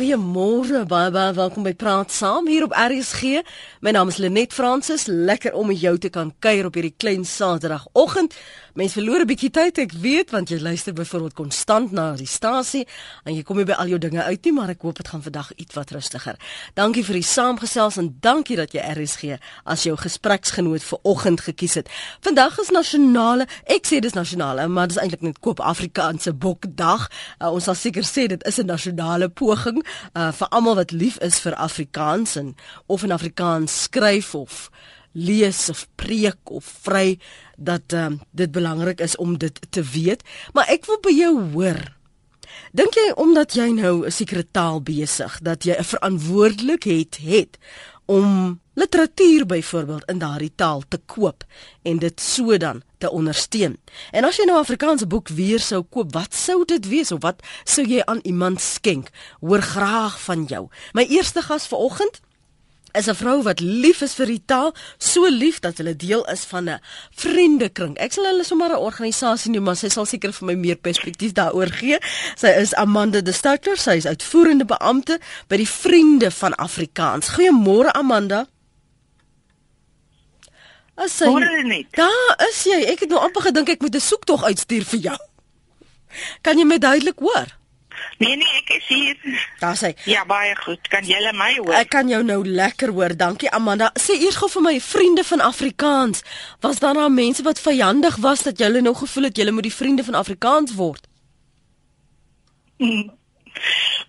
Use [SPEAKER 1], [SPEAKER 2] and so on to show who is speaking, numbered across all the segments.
[SPEAKER 1] Goeiemôre, baie baie welkom by Praat Saam hier op RSG. My naam is Lenet Fransis. Lekker om met jou te kan kuier op hierdie klein Saterdagoggend. Mense verloor 'n bietjie tyd, ek weet, want jy luister byvoorbeeld konstant na die stasie en jy kom nie by al jou dinge uit nie, maar ek hoop dit gaan vandag iets wat rustiger. Dankie vir die saamgesels en dankie dat jy RSG as jou gespreksgenoot vir oggend gekies het. Vandag is nasionale, ek sê dis nasionale, maar dis eintlik net Koop Afrikaanse Bokdag. Uh, ons sal seker sê dit is 'n nasionale poging uh, vir almal wat lief is vir Afrikaans en of in Afrikaans skryf of lees of preek of vry dat um, dit belangrik is om dit te weet. Maar ek wil by jou hoor. Dink jy omdat jy nou 'n sekere taal besig dat jy 'n verantwoordelikheid het om literatuur byvoorbeeld in daardie taal te koop en dit so dan te ondersteun. En as jy nou 'n Afrikaanse boek weer sou koop, wat sou dit wees of wat sou jy aan iemand skenk? Hoor graag van jou. My eerste gas vanoggend is 'n vrou wat lief is vir die taal, so lief dat hulle deel is van 'n vriendekring. Ek sal hulle sommer 'n organisasie noem, maar sy sal seker vir my meer perspektief daaroor gee. Sy is Amanda de Stouter, sy is uitvoerende beampte by die Vriende van Afrikaans. Goeiemôre Amanda.
[SPEAKER 2] As jy
[SPEAKER 1] Daar is jy. Ek het nou amper gedink ek moet 'n soektog uitstuur vir jou. Kan jy my duidelik hoor?
[SPEAKER 2] Nee nee, ek is hier.
[SPEAKER 1] Daar sê.
[SPEAKER 2] Ja, baie goed. Kan jy my hoor?
[SPEAKER 1] Ek kan jou nou lekker hoor. Dankie Amanda. Sê eers gou vir my vriende van Afrikaans. Was daar nou mense wat vyandig was dat jy hulle nou gevoel het jy moet die vriende van Afrikaans word?
[SPEAKER 2] Hmm.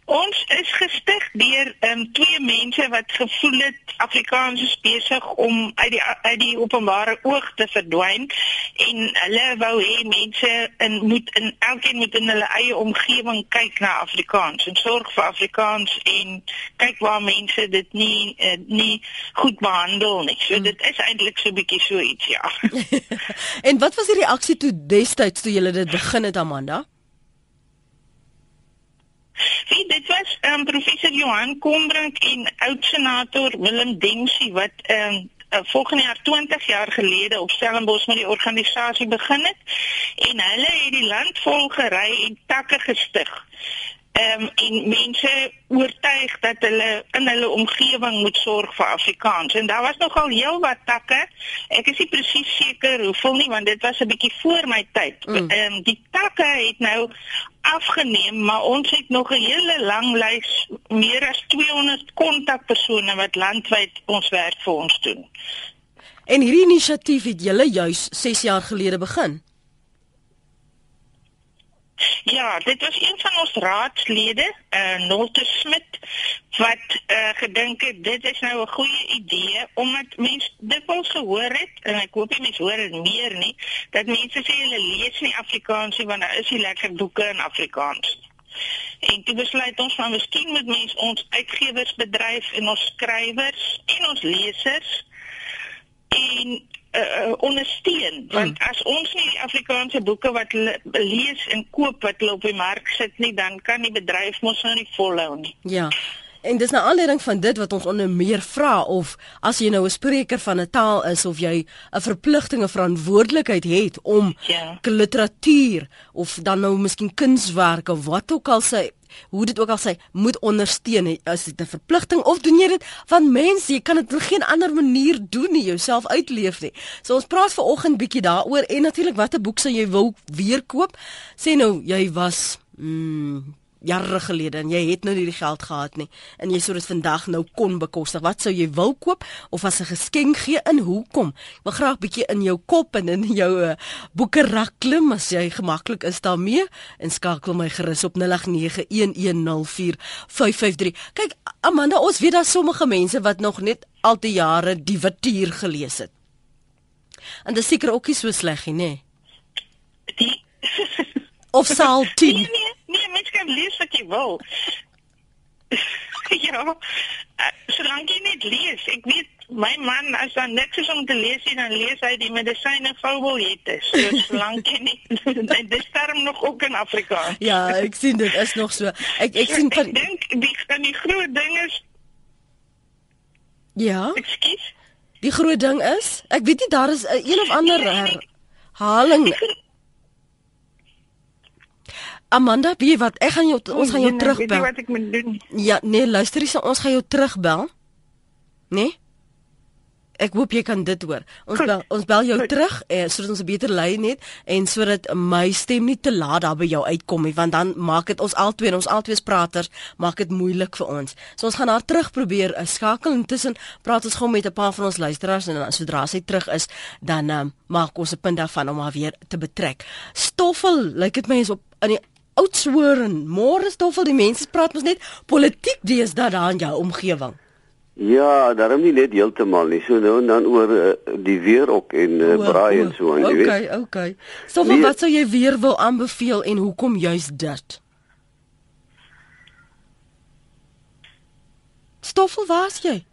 [SPEAKER 2] Ons is gestig deur um, twee mense wat gevoel het Afrikaans is besig om uit die uit die openbare oog te verdwyn en hulle wou hê mense in moet in elkeen moet in hulle eie omgewing kyk na Afrikaans en sorg vir Afrikaans en kyk waar mense dit nie uh, nie goed behandel nie. So hmm. dit is eintlik so 'n bietjie so iets ja.
[SPEAKER 1] en wat was die reaksie toe destyds toe julle dit begin het Amanda?
[SPEAKER 2] Sien, dit was um, professor Johan Kombrink en oud-senator Willem Dempsey wat um, uh, volgende jaar 20 jaar gelede op Stellenbosch met die organisasie begin het en hulle het die land vol gery en takke gestig ehm um, en mense oortuig dat hulle in hulle omgewing moet sorg vir Afrikaans. En daar was nogal heel wat takke. Ek is nie presies seker hoeveel nie want dit was 'n bietjie voor my tyd. Mm. Ehm mm. um, die takke het nou afgeneem, maar ons het nog 'n hele lang lys meer as 200 kontakpersone wat landwyd ons werk vir ons doen.
[SPEAKER 1] En hierdie inisiatief het julle juis 6 jaar gelede begin.
[SPEAKER 2] Ja, dit was een van ons raadslede, eh uh, Nolte Smit, wat eh uh, gedink het dit is nou 'n goeie idee omdat mense dit wel gehoor het en ek hoop nie mense hoor dit meer nie, dat mense sê hulle lees nie Afrikaans nie want daar is nie lekker boeke in Afrikaans. En toe besluit ons van miskien moet mense ons uitgewersbedryf en ons skrywers en ons lesers en uh, ondersteun want mm. as ons nie die Afrikaanse boeke wat lees en koop wat hulle op die mark sit nie dan kan die bedryf mos nou nie volhou nie.
[SPEAKER 1] Ja. En dis nou aanleiding van dit wat ons onder meer vra of as jy nou 'n spreker van 'n taal is of jy 'n verpligting of verantwoordelikheid het om ja. literatuur of dan nou miskien kunswerke wat ook al sê hoe dit ook al sê, moet ondersteun as dit 'n verpligting of doen jy dit van mense, jy kan dit op geen ander manier doen nie, jouself uitleef nie. So ons praat ver oggend bietjie daaroor en natuurlik watter boek sou jy wil weer koop? Sê nou jy was mm, jare gelede en jy het nou nie die geld gehad nie en jy sou dit vandag nou kon bekostig. Wat sou jy wil koop of as 'n geskenk gee in hoekom? Ek wil graag bietjie in jou kop en in jou uh, boekerak klim as jy gemaklik is daarmee en skakel my gerus op 0891104553. Kyk Amanda, ons weet daar sommige mense wat nog net al die jare die Watuur gelees het. En dit seker ook nie so sleg nie, nê?
[SPEAKER 2] Die
[SPEAKER 1] of saal 10.
[SPEAKER 2] Nee, nee, nee, kan lees wat jy wil. ja. Uh, Solank jy net lees. Ek weet my man as dan niks is om te lees nie, dan lees hy die medisyne foubiljette. So solank jy nie dis term nog ook in Afrikaans.
[SPEAKER 1] ja, ek sien dit is nog so. Ek ek sien
[SPEAKER 2] van Ek dink die kan die groot ding is
[SPEAKER 1] Ja.
[SPEAKER 2] Ekskuus.
[SPEAKER 1] Die groot ding is, ek weet nie daar is 'n een of ander herhaling. Amanda, weet wat? Ek gaan jou ons gaan jou
[SPEAKER 2] nee,
[SPEAKER 1] terugbel.
[SPEAKER 2] Weet jy wat ek moet doen?
[SPEAKER 1] Ja, nee, luister eens, ons gaan jou terugbel. Nee? Ek hoop jy kan dit hoor. Ons
[SPEAKER 2] Goed.
[SPEAKER 1] bel ons bel jou
[SPEAKER 2] Goed.
[SPEAKER 1] terug eh, sodat ons 'n beter lyn het en sodat my stem nie te laat daar by jou uitkom nie, want dan maak dit ons albei en ons albei praters maak dit moeilik vir ons. So ons gaan haar terug probeer uh, skakel intussen praat ons gou met 'n paar van ons luisteraars en dan sodra sy terug is, dan um, maak ons 'n punt daarvan om haar weer te betrek. Stoffel, lyk dit my is op in die Oudtshoorn. Môre Stoffel, die mense praat mos net politiek deesdae daar in jou omgewing.
[SPEAKER 3] Ja, daarom nie net heeltemal nie. So nou en dan oor uh, die weer ook en uh,
[SPEAKER 1] O,
[SPEAKER 3] braai
[SPEAKER 1] o,
[SPEAKER 3] en so en jy weet.
[SPEAKER 1] Okay, okay. Stoffel,
[SPEAKER 3] Nee.
[SPEAKER 1] wat sou jy weer wil aanbeveel en hoekom juis dit? Stoffel, waar's jy?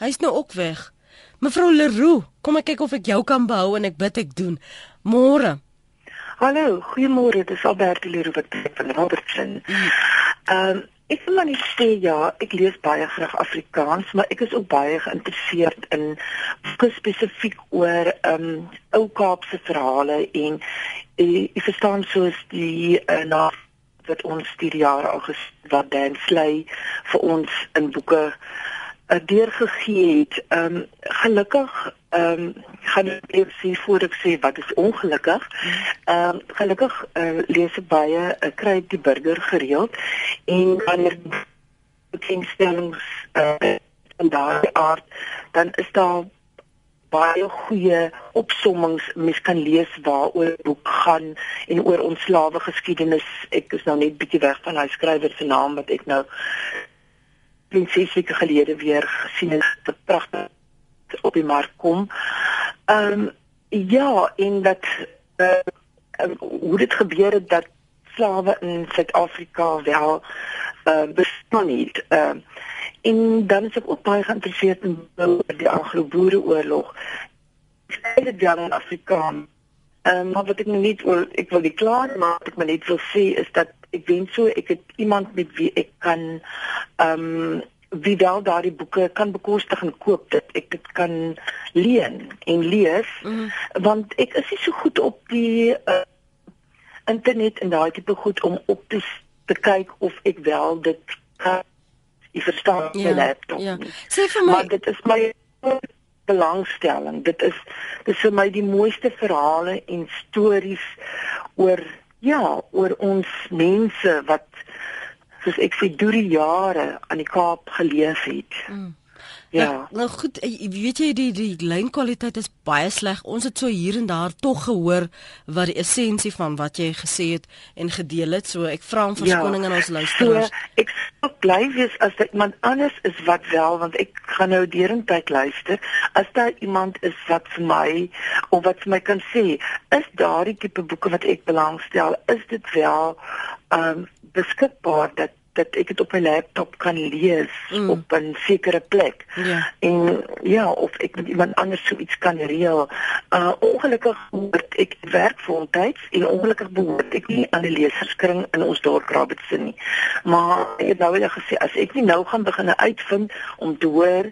[SPEAKER 1] Hy's nou ook weg. Mevrou Leroux, kom ek kyk of ek jou kan behou en ek bid ek doen. Môre.
[SPEAKER 4] Hallo, goeiemôre. Dis Albert Leroux wat praat van Robertson. Ehm um, ek wil maar net sê ja, ek lees baie graag Afrikaans, maar ek is ook baie geïnteresseerd in spesifiek oor ehm um, ou Kaapse verhale en eh, ek verstaan soos die uh, na wat ons die jare al wat Dan Slay vir ons in boeke uh, deurgegee het. Ehm um, gelukkig ehm um, gaan ek eers sê voor ek sê wat is ongelukkig. Ehm um, gelukkig uh, lees ek baie uh, kry die burger gereeld en wanneer bekendstellings uh, van daardie aard dan is daar baie goeie opsommings mens kan lees waaroor boek gaan en oor ons slawe geskiedenis. Ek is nou net bietjie weg van hy skrywer se naam wat ek nou prinses weke gelede weer gesien het. Dit pragtig op die mark kom. Ehm um, ja, en dat uh, um, hoe dit gebeur het dat slawe in Suid-Afrika wel uh, bestaan het. Ehm uh, en dan is ek ook baie geïnteresseerd in die Anglo-Boereoorlog. Ek het dan in Afrikaans Ehm um, maar wat ek nou net wil ek wil nie klaar maar wat ek maar net wil sê is dat ek wens so ek het iemand met wie ek kan ehm um, wie wel daardie boeke kan bekostig en koop dit ek dit kan leen en lees mm want ek is nie so goed op die uh, internet en daai tipe goed om op te te kyk of ek wel dit kan jy verstaan
[SPEAKER 1] Ja,
[SPEAKER 4] ja, laptop
[SPEAKER 1] ja.
[SPEAKER 4] nie.
[SPEAKER 1] Sê vir my-
[SPEAKER 4] maar dit is my belangstelling dit is dit is vir my die mooiste verhale en stories oor ja oor ons mense wat soos ek sê deur die jare aan die Kaap geleef het
[SPEAKER 1] Mm.
[SPEAKER 4] Ja
[SPEAKER 1] Nou, nou goed, eh, weet jy die die lynkwaliteit is baie sleg. Ons het so hier en daar tog gehoor wat die essensie van wat jy gesê het en gedeel het. So ek vra om verskoning aan ons luisteraars.
[SPEAKER 4] So, ek sou bly wees as daar iemand anders is wat wel want ek gaan nou derentyd luister as daar iemand is wat vir my of wat vir my kan sê is daardie tipe boeke wat ek belangstel is dit wel um beskikbaar dat dat ek dit op my laptop kan lees
[SPEAKER 1] Mm.
[SPEAKER 4] op 'n sekere plek.
[SPEAKER 1] Ja.
[SPEAKER 4] En ja, of ek met iemand anders so iets kan reël. Uh ongelukkig behoort ek werk voltyds en ongelukkig behoort ek nie aan die leserskring in ons dorp Robertson nie. Maar ek het nou al gesê as ek nie nou gaan begin uitvind om te hoor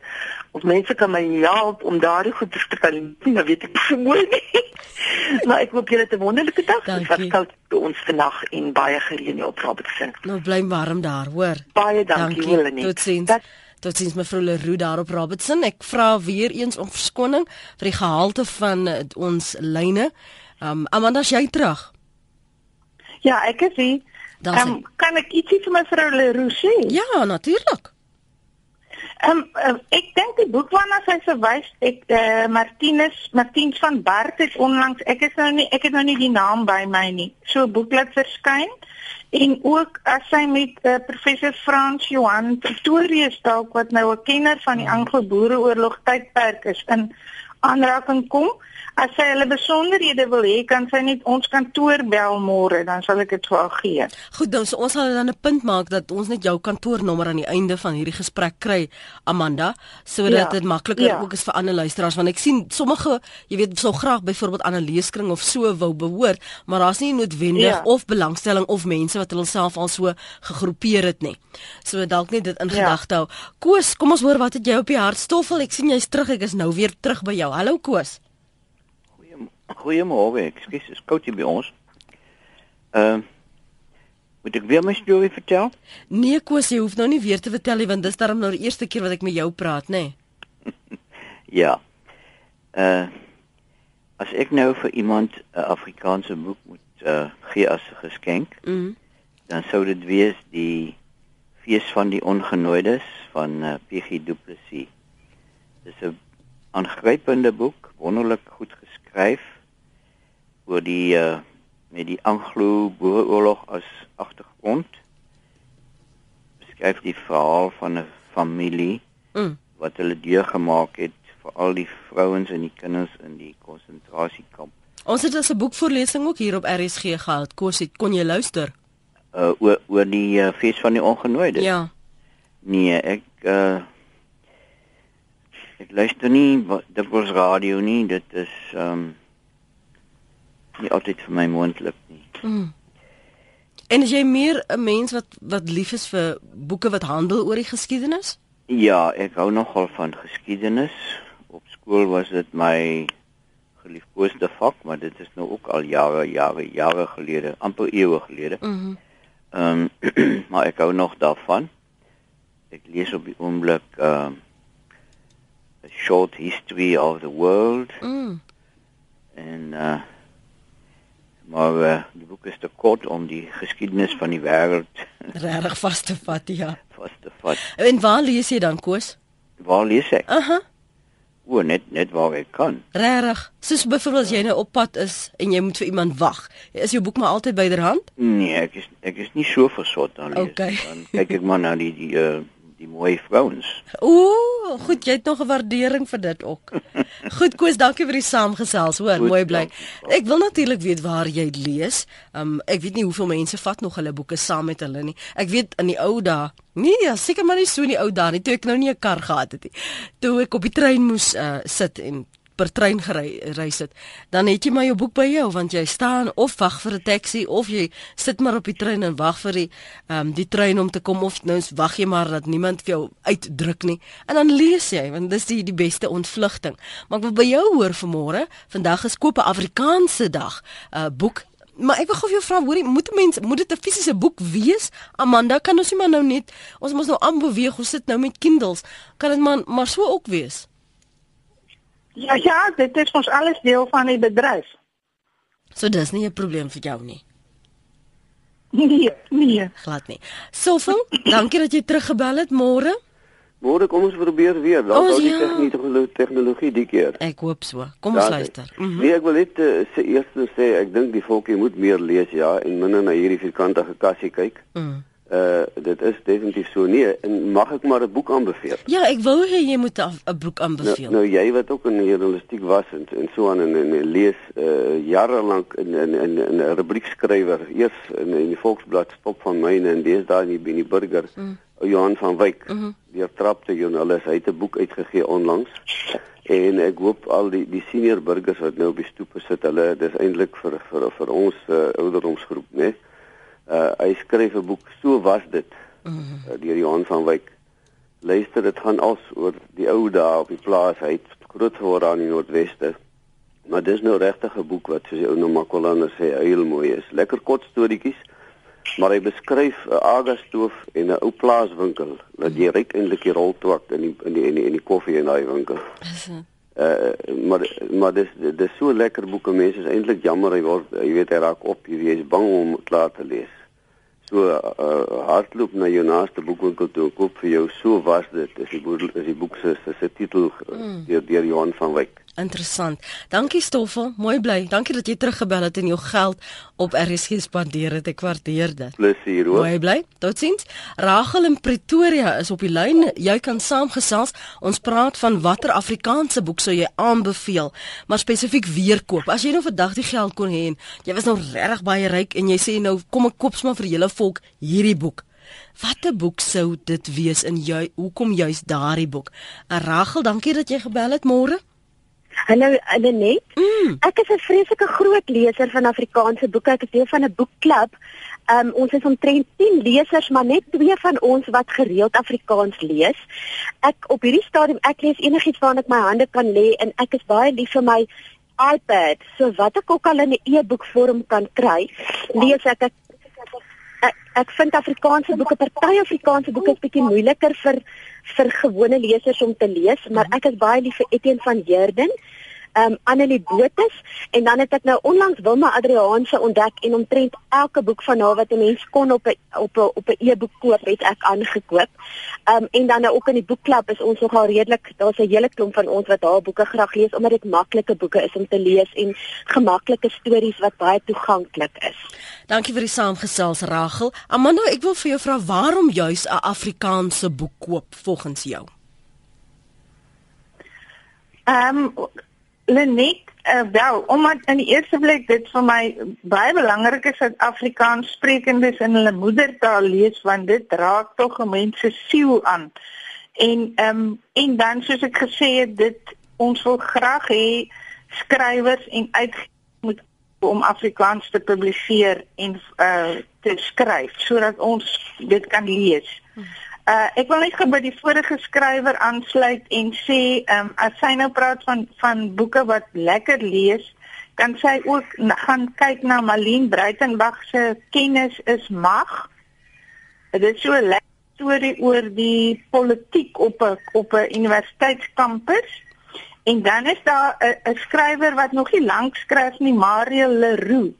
[SPEAKER 4] of mense kan my help om daardie goed te kan doen, dan weet ek so mooi nie. maar ek hoop julle het 'n wonderlike dag. Dit was
[SPEAKER 1] Dankie.
[SPEAKER 4] koud by ons vandag en baie gereën hier op Robertson.
[SPEAKER 1] Nou bly warm daar, hoor.
[SPEAKER 4] Baie dankie, Willie.
[SPEAKER 1] Totsiens.
[SPEAKER 4] Dat-
[SPEAKER 1] Totsiens mevrou Leroux daar op Robertson. Ek vra weer eens om verskoning vir die gehalte van uh, ons lyne. Um Amanda, jy terug.
[SPEAKER 2] Ja, ek is hier. Um, kan ek ietsie vir mevrou Leroux sê?
[SPEAKER 1] Ja, natuurlik.
[SPEAKER 2] Ehm um, ek dink die boek waarna sy verwys, ek eh uh, Martinus Martiens van Bart het onlangs, ek is nou nie ek het nou nie die naam by my nie. So 'n boek laat verskyn en ook as sy met uh, professor Frans Johan Pretorius dalk wat nou 'n kenner van die Anglo-Boereoorlog tydperk is in aanraking kom. As sy hulle besonderhede wil hê, kan sy net ons kantoor bel môre, dan sal ek dit vir haar gee.
[SPEAKER 1] Goed, dan so ons sal dan 'n punt maak dat ons net jou kantoornommer aan die einde van hierdie gesprek kry, Amanda, sodat
[SPEAKER 4] Ja,
[SPEAKER 1] dit makliker
[SPEAKER 4] ja.
[SPEAKER 1] ook is vir ander luisteraars want ek sien sommige, jy weet, sou graag byvoorbeeld aan 'n leeskring of so wou behoort, maar daar's nie noodwendig
[SPEAKER 4] Ja.
[SPEAKER 1] of belangstelling of mense wat hulle self al so gegroepeer het nie. So dalk net dit in
[SPEAKER 4] Ja.
[SPEAKER 1] gedagte hou. Koos, kom ons hoor wat het jy op die hart? Stoffel, ek sien jy's terug. Ek is nou weer terug by jou. Hallo Koos.
[SPEAKER 3] Goeiemôre, ekskuus, is koud hier by ons. Ehm
[SPEAKER 5] Moet ek weer my storie vertel?
[SPEAKER 1] Nee, Koos, jy hoef nou nie weer te vertel nie want dis darm nou die eerste keer wat ek met jou praat, nê? Nee.
[SPEAKER 5] Ja. Uh as ek nou vir iemand 'n Afrikaanse boek moet uh gee as 'n geskenk,
[SPEAKER 1] Mm.
[SPEAKER 5] dan sou dit wees die Fees van die Ongenooides van uh, PG Du Plessis. Dis 'n aangrypende boek, wonderlik goed geskryf oor die uh met die Anglo-Boereoorlog as agtergrond. Beskryf die verhaal van 'n familie
[SPEAKER 1] Mm.
[SPEAKER 5] wat hulle deurgemaak het vir al die vrouens en die kinders in die konsentrasiekamp.
[SPEAKER 1] Ons het as 'n boekvoorlesing ook hier op RSG gehad. Koos, het, kon jy luister?
[SPEAKER 5] Uh oor oor die uh, fees van die ongenooides.
[SPEAKER 1] Ja.
[SPEAKER 5] Nee, ek uh ek luister nie wa- dikwels radio nie. Dit is ehm um, nie altyd vir my moontlik nie.
[SPEAKER 1] Mm. En is jy meer 'n mens wat wat lief is vir boeke wat handel oor die geskiedenis?
[SPEAKER 5] Ja, ek hou nogal van geskiedenis. Op skool was dit my geliefkoeste vak, maar dit is nou ook al jare, jare, jare gelede, amper eeue gelede.
[SPEAKER 1] Mhm.
[SPEAKER 5] Ehm um, maar ek hou nog daarvan. Ek lees op die oomblik ehm A Short History of the World
[SPEAKER 1] Mm.
[SPEAKER 5] en uh maar uh, die boek is te kort om die geskiedenis van die wêreld
[SPEAKER 1] Regtig vas te vat, ja.
[SPEAKER 5] vas te vat.
[SPEAKER 1] En waar lees jy dan, Koos?
[SPEAKER 5] Waar lees ek?
[SPEAKER 1] Aha.
[SPEAKER 5] O, net net waar ek kan.
[SPEAKER 1] Regtig. Soos byvoorbeeld as jy nou op pad is en jy moet vir iemand wag. Is jou boek maar altyd byderhand?
[SPEAKER 5] Nee, ek is ek is nie so versot dan lees.
[SPEAKER 1] Okay.
[SPEAKER 5] Dan kyk ek maar na die die uh, die mooi vrouens.
[SPEAKER 1] Ooh, goed, jy het nog 'n waardering vir dit ook. Goed Koos, dankie vir die saamgesels, hoor,
[SPEAKER 5] Goed,
[SPEAKER 1] mooi bly. Ek wil natuurlik weet waar jy lees. Um ek weet nie hoeveel mense vat nog hulle boeke saam met hulle nie. Ek weet in die ou dae, nee, ja, seker maar nie so in die ou dae nie, toe ek nou nie 'n kar gehad het nie. Toe ek op die trein moes uh, sit en per trein gery reis het, dan het jy maar jou boek by jou want jy staan of wag vir 'n taxi of jy sit maar op die trein en wag vir die ehm um, die trein om te kom of nou wag jy maar dat niemand vir jou uitdruk nie en dan lees jy want dis die die beste ontvlugting. Maar ek wil by jou hoor vanmôre, vandag is koop 'n Afrikaanse dag 'n uh, boek Maar ek wil gou vir jou vra, hoorie, moet 'n mens moet dit 'n fisiese boek wees? Amanda, kan ons nie maar nou net ons moet nou aanbeweeg, ons sit nou met Kindles. Kan dit maar maar so ook wees?
[SPEAKER 2] Ja, ja, dit is ons alles deel van die bedryf.
[SPEAKER 1] So dis nie 'n probleem vir jou nie.
[SPEAKER 2] Nee, nee.
[SPEAKER 1] Glad nie. Sofel, dankie dat jy teruggebel het môre.
[SPEAKER 3] Môre kom ons probeer weer. Dan oh, die
[SPEAKER 1] ja.
[SPEAKER 3] tegnologie tegnologie die keer.
[SPEAKER 1] Ek hoop so. Kom ons
[SPEAKER 3] Ja,
[SPEAKER 1] luister. Mhm.
[SPEAKER 3] Nee, ek wil net uh, sê eers sê ek dink die volkie moet meer lees ja en minder na hierdie vierkantige kassie kyk.
[SPEAKER 1] Mm.
[SPEAKER 3] Uh dit is definitief so nee en mag ek maar 'n boek aanbeveel?
[SPEAKER 1] Ja, ek wou hê jy moet 'n boek
[SPEAKER 3] Nou,
[SPEAKER 1] aanbeveel.
[SPEAKER 3] nou jy wat ook in journalistiek was en en so aan en, en, en lees uh jare lank in in in 'n rubriekskrywer eers in, in die Volksblad stop van myne en deesdae in die, in die burger mm. Johan van Wyk mm. -hmm. die trapte joernalis hy het 'n boek uitgegee onlangs en ek hoop al die die senior burgers wat nou op die stoepe sit hulle dis eintlik vir vir vir ons uh, ouderdomsgroep né nee? Uh hy skryf 'n boek so was dit. Mm -hmm. uh, deur Johan van Wyk. Luister dit gaan als oor die ou dae op die plaas. Hy het groot geword aan die noordweste. Maar dis nou regtig 'n boek wat soos die ou Makolander sê heel mooi is. Lekker kort storieetjies maar hy beskryf 'n agastoof en 'n ou plaaswinkel dat jy ryk eintlik die roltwak in die in die in die, in die koffie in daai winkel.
[SPEAKER 1] Uh,
[SPEAKER 3] Uh, maar maar dis dis so lekker boeke mense is eintlik jammer hy word jy weet hy raak op jy is bang om klaar te lees. So uh, hardloop na jou naaste boekwinkel toe koop vir jou so was dit is die boek is die boek se se- se titel mm. deur deur Johan van Wyk.
[SPEAKER 1] Interessant. Dankie Stoffel, mooi bly. Dankie dat jy teruggebel het en jou geld op RSG spandeer het. Ek waardeer dit.
[SPEAKER 3] Plesier hoor.
[SPEAKER 1] Mooi bly. Totsiens. Rachel in Pretoria is op die lyn. Jy kan saamgesels. Ons praat van watter Afrikaanse boek sou jy aanbeveel, maar spesifiek weer koop. As jy nou vandag die geld kon hê en jy was nou regtig baie ryk en jy sê nou kom ek koop sommer vir julle volk hierdie boek. Watter boek sou dit wees in jou hoekom juist daardie boek? En Rachel, dankie dat jy gebel het môre.
[SPEAKER 6] Hallo Lenet.
[SPEAKER 1] Mm.
[SPEAKER 6] Ek is 'n vreeslike groot leser van Afrikaanse boeke. Ek is deel van 'n boekklub. Um ons is omtrent 10 lesers, maar net twee van ons wat gereeld Afrikaans lees. Ek op hierdie stadium ek lees enigiets waarna ek my hande kan lê en ek is baie lief vir my iPad. So wat ek ook al in 'n e-boek vorm kan kry, lees ek ek ek ek vind Afrikaanse boeke, party Afrikaanse boeke is bietjie moeiliker vir vir gewone lesers om te lees, maar ek is baie lief vir Etienne van Heerden ehm um, Annelie Botus en dan het ek nou onlangs Wilma Adriaanse ontdek en omtrent elke boek van haar wat 'n mens kon op 'n op 'n op 'n e-boek koop het ek aangekoop. Ehm um, en dan nou ook in die boekklub is ons nogal redelik daar's 'n hele klomp van ons wat haar boeke graag lees omdat dit maklike boeke is om te lees en gemaklike stories wat baie toeganklik is.
[SPEAKER 1] Dankie vir die saamgesels Rachel. Amanda, ek wil vir jou vra waarom juis 'n Afrikaanse boek koop volgens jou?
[SPEAKER 2] Ehm um, Lenet, uh, wel, omdat in die eerste plek dit vir my baie belangrik is dat Afrikaans sprekendes in hulle moedertaal lees want dit raak tog 'n mens se siel aan. En ehm um, en dan soos ek gesê het, dit ons wil graag hê skrywers en uitgewers moet om Afrikaans te publiseer en uh te skryf sodat ons dit kan lees. Hmm. Uh ek wil net gou by die vorige skrywer aansluit en sê, ehm um, as sy nou praat van van boeke wat lekker lees, kan sy ook gaan kyk na Malien Breitenberg se Kennis is mag. Dit is so 'n storie oor die politiek op 'n op 'n universiteitskampus. En dan is daar 'n skrywer wat nog nie lank skryf nie, Mario Leroux.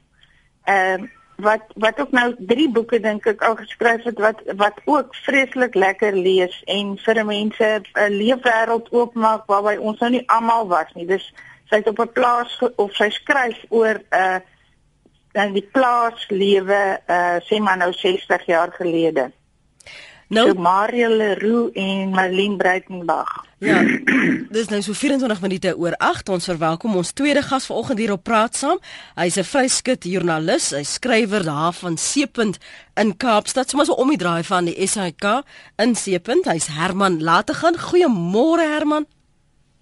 [SPEAKER 2] Ehm uh, wat wat ook nou drie boeke dink ek al geskryf het wat wat ook vreeslik lekker lees en vir mense 'n leefwêreld oopmaak waarby ons nou nie almal was nie. Dis sy het op 'n plaas of sy skryf oor 'n uh, dan die plaaslewe uh sê maar nou 60 jaar gelede. Nou so Mario Leroux en Marlene Breitenberg.
[SPEAKER 1] Ja. Dis nou so 24 minute oor 8. Ons verwelkom ons tweede gas vanoggend hier op Praat Saam. Hy's 'n vryskut joernalis, hy skrywer daar van Seepunt in Kaapstad, sommer so om die draai van die SAK in Seepunt. Hy's Herman Lategan. Goeiemôre Herman.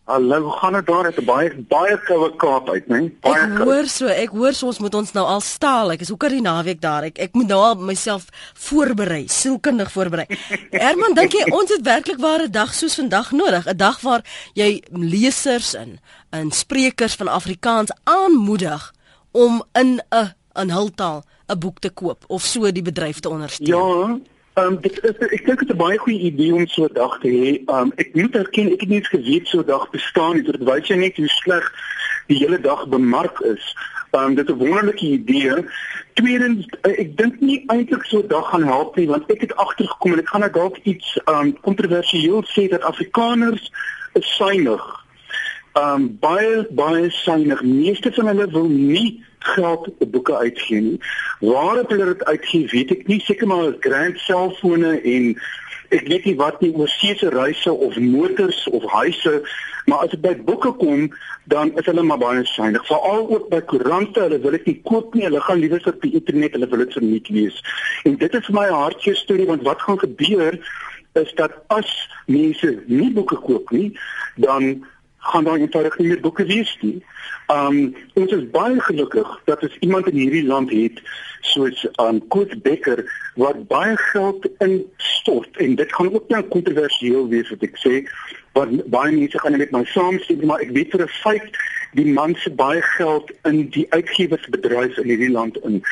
[SPEAKER 7] Hallo, hoe gaan dit daar? Dit is baie baie koue Kaap uit, né? Baie
[SPEAKER 1] Ek hoor so, ek hoor so ons moet ons nou al staal. Ek is hoekom die naweek daar. Ek ek moet nou al myself voorberei, sielkundig voorberei. Herman, dink jy ons het werklik waar 'n dag soos vandag nodig? 'n Dag waar jy lesers en en sprekers van Afrikaans aanmoedig om in 'n in hul taal 'n boek te koop of so die bedryf te ondersteun.
[SPEAKER 7] Ja, Ehm um, dit is ek dink dit is 'n baie goeie idee om so 'n dag te hê. Ehm um, ek moet erken ek het nie geweet so 'n dag bestaan nie. Dit wys jy net hoe sleg die hele dag bemark is. Ehm um, dit is 'n wonderlike idee. Tweedens eh, ek dink nie eintlik so 'n dag gaan help nie want ek het agtergekom en ek gaan nou dalk iets ehm um, kontroversieel sê dat Afrikaners is suinig. Ehm um, baie baie suinig. Meeste van hulle wil nie geld op boeke uitgee nie. Waar het hulle dit uitgee, weet ek nie. Seker maar grand selfone en ek weet nie wat nie oor seese reise of motors of huise, maar as dit by boeke kom, dan is hulle maar baie suinig. Veral ook by koerante, hulle wil dit nie koop nie. Hulle gaan liewer op die internet, hulle wil dit verniet lees. En dit is my hartjie storie want wat gaan gebeur is dat as mense nie boeke koop nie, dan gaan daar eenvoudig nie meer boeke wees nie. Um ons is baie gelukkig dat ons iemand in hierdie land het soos um Koos Becker wat baie geld instort. En dit gaan ook nou kontroversieel wees wat ek sê wat baie mense gaan met my saamstem maar ek weet vir 'n feit die man se baie geld in die uitgewersbedryf in hierdie land in.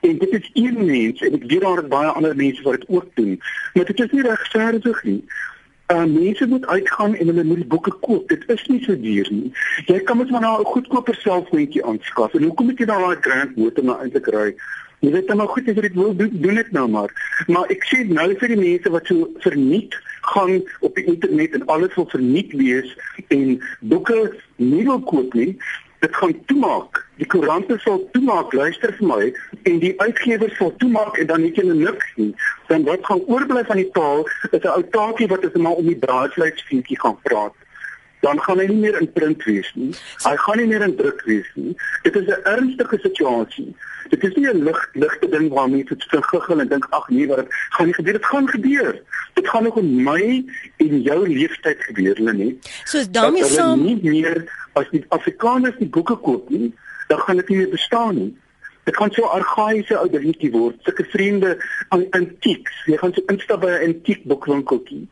[SPEAKER 7] En dit is een mens en ek weet daar is baie ander mense wat dit ook doen maar dit is nie regverdig nie Uh, mense moet uitgaan en hulle moet die boeke koop. Dit is nie so duur nie. Jy kan mos maar nou 'n goedkoper selfoontjie aanskaf. En hoekom moet jy dan daai grand motor nou eintlik ry? Jy weet dan maar goed as jy dit wil doen, doen dit nou maar. Maar ek sê nou vir die mense wat so verniet gaan op die internet en alles wil verniet lees en boeke nie wil koop nie, dit gaan toemaak. Die koerante sal toemaak, luister vir my, en die uitgewers sal toemaak en dan het jy niks nie. Dan wat gaan oorbly van die taal is 'n ou taakie wat is maar om die braaivleisvuurtjie gaan praat. Dan gaan hy nie meer in print wees nie. Hy gaan nie meer in druk wees nie. Dit is 'n ernstige situasie. Dit is nie 'n lig ligte ding waar mense te vergiggel en dink ag nee, wat dit gaan nie gebeur. Dit gaan gebeur. Dit gaan ook in my en jou lewenstyd gebeur, Lenet.
[SPEAKER 1] So daarmee saam
[SPEAKER 7] nie meer as die Afrikaners die boeke koop nie, dan gaan dit nie meer bestaan nie. Dit gaan so argaïese ou dingetjie word. Sulke vriende aan antieks. Jy gaan so instap by 'n antiek boekwinkeltjie.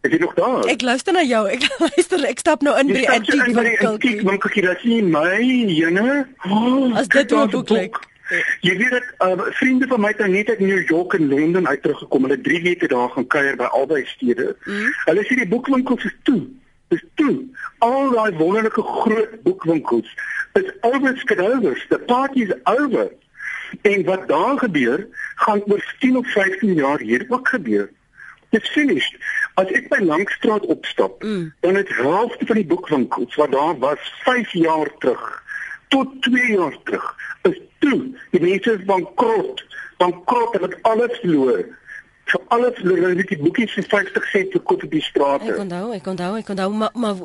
[SPEAKER 7] Is jy nog daar?
[SPEAKER 1] Ek luister na jou. Ek luister. Ek stap nou in by die antiek winkeltjie.
[SPEAKER 7] Antiek winkeltjie. Dat sien my, jene.
[SPEAKER 1] Oh, As dit 'n boek lyk.
[SPEAKER 7] Jy weet dat uh, vriende van my het nou net uit New York en Londen uit teruggekom. Hulle 3 weke daar gaan kuier by albei stede. Mm. Hulle sê die boekwinkels is toe. Dis toe. Al daai wonderlike groot boekwinkels is overskryvers. The party is over. En wat daar gebeur, gaan oor 10 of 15 jaar hier ook gebeur. Dis finished. As ek by Langstraat opstap, mm. dan het helfte van die boekwinkels wat daar was 5 jaar terug tot 2 jaar terug is toe. Die mense is bankrot. Bankrot en het alles verloor alles die boekies vir 50 sent verkoop op die strate.
[SPEAKER 1] Ek onthou, ek onthou, ek onthou, maar maar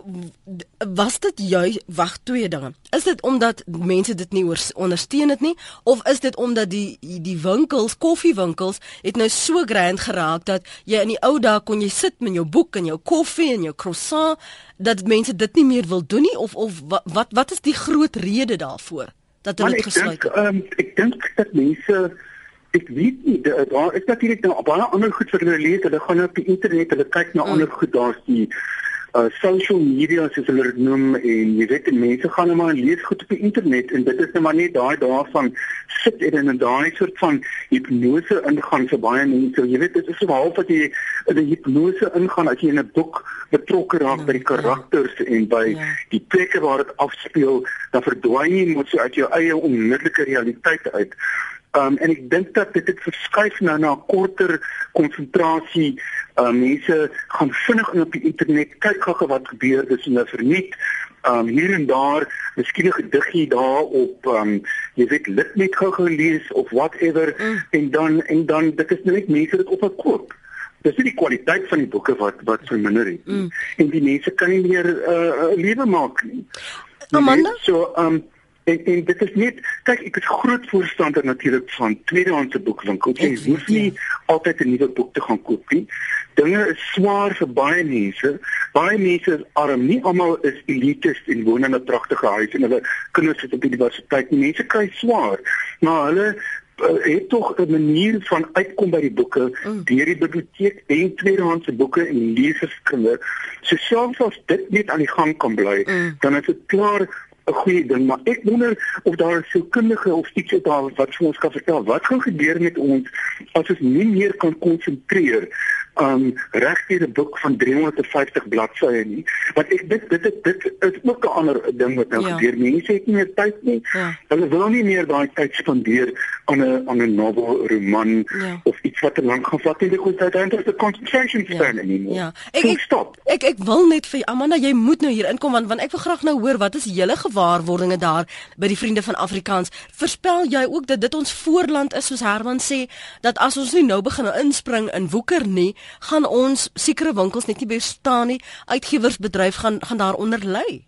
[SPEAKER 1] was dit jy wag twee dinge. Is dit omdat mense dit nie ondersteun het nie of is dit omdat die die winkels, koffiewinkels het nou so grand geraak dat jy in die ou dae kon jy sit met jou boek en jou koffie en jou croissant dat mense dit nie meer wil doen nie of of wat wat is die groot rede daarvoor dat hulle dit gesluit het?
[SPEAKER 7] Um, ek dink dat mense ek weet nie daar is natuurlik nou baie ander goed vir hulle lees hulle gaan nou op die internet hulle kyk na mm. ander goed daar's die uh social media soos hulle dit noem en jy weet mense gaan nou maar lees goed op die internet en dit is nou maar net daai daarvan sit en in daai soort van hipnose ingaan vir baie mense jy weet dit is so half dat jy in 'n hipnose ingaan as jy in 'n boek betrokke raak ja, by die karakters ja. en by ja. die plekke waar dit afspeel dan verdwyn jy moet so uit jou eie onmiddellike realiteit uit Um en ek dink dat dit het verskuif nou na 'n korter konsentrasie. Um mense gaan vinnig in op die internet kyk gou wat gebeur dis in 'n verniet. Um hier en daar, miskien 'n gediggie daar op um jy weet lit net gou-gou lees of whatever mm. en dan en dan dit is net mense dit op 'n koop. Dis nie die kwaliteit van die boeke wat wat verminder het nie. Mm. En die mense kan nie meer 'n uh, lewe maak nie.
[SPEAKER 1] Amanda,
[SPEAKER 7] so um En, en dit is net kyk ek is groot voorstander natuurlik van tweedehandse boekwinkels. Jy hoef nie ja. altyd 'n nuwe boek te gaan koop nie. Dinge is swaar vir baie mense. Baie mense is arm. Nie almal is elites en woon in 'n pragtige huis en hulle kinders sit op die universiteit. Mense kry swaar. Maar hulle uh, het tog 'n manier van uitkom by die boeke mm. deur die biblioteek en tweedehandse boeke en leserskinde. So selfs as dit net aan die gang kan bly, mm. dan is dit klaar 'n goeie ding, maar ek wonder of daar 'n sielkundige of iets het daar wat vir ons kan vertel. Wat gaan gebeur met ons as ons nie meer kan konsentreer um regte 'n boek van 350 bladsye nie. Want ek dit dit dit, dit is ook 'n ander ding wat nou ja. gebeur. Mense het nie meer tyd nie. Ja. Hulle wil nie meer daai tyd spandeer aan 'n aan 'n novel, roman ja. of iets wat te lank gaan vat nie. Dit is uiteindelik 'n concentration span ja. nie.
[SPEAKER 1] Ja. Ek ek, stop. Ek ek wil net vir Amanda, jy moet nou hier inkom want want ek wil graag nou hoor wat is julle gewaarwordinge daar by die vriende van Afrikaans? Voorspel jy ook dat dit ons voorland is soos Herman sê dat as ons nie nou begin inspring in woeker nie, gaan ons sekere winkels net nie bestaan nie. Uitgewersbedryf gaan gaan daaronder lê.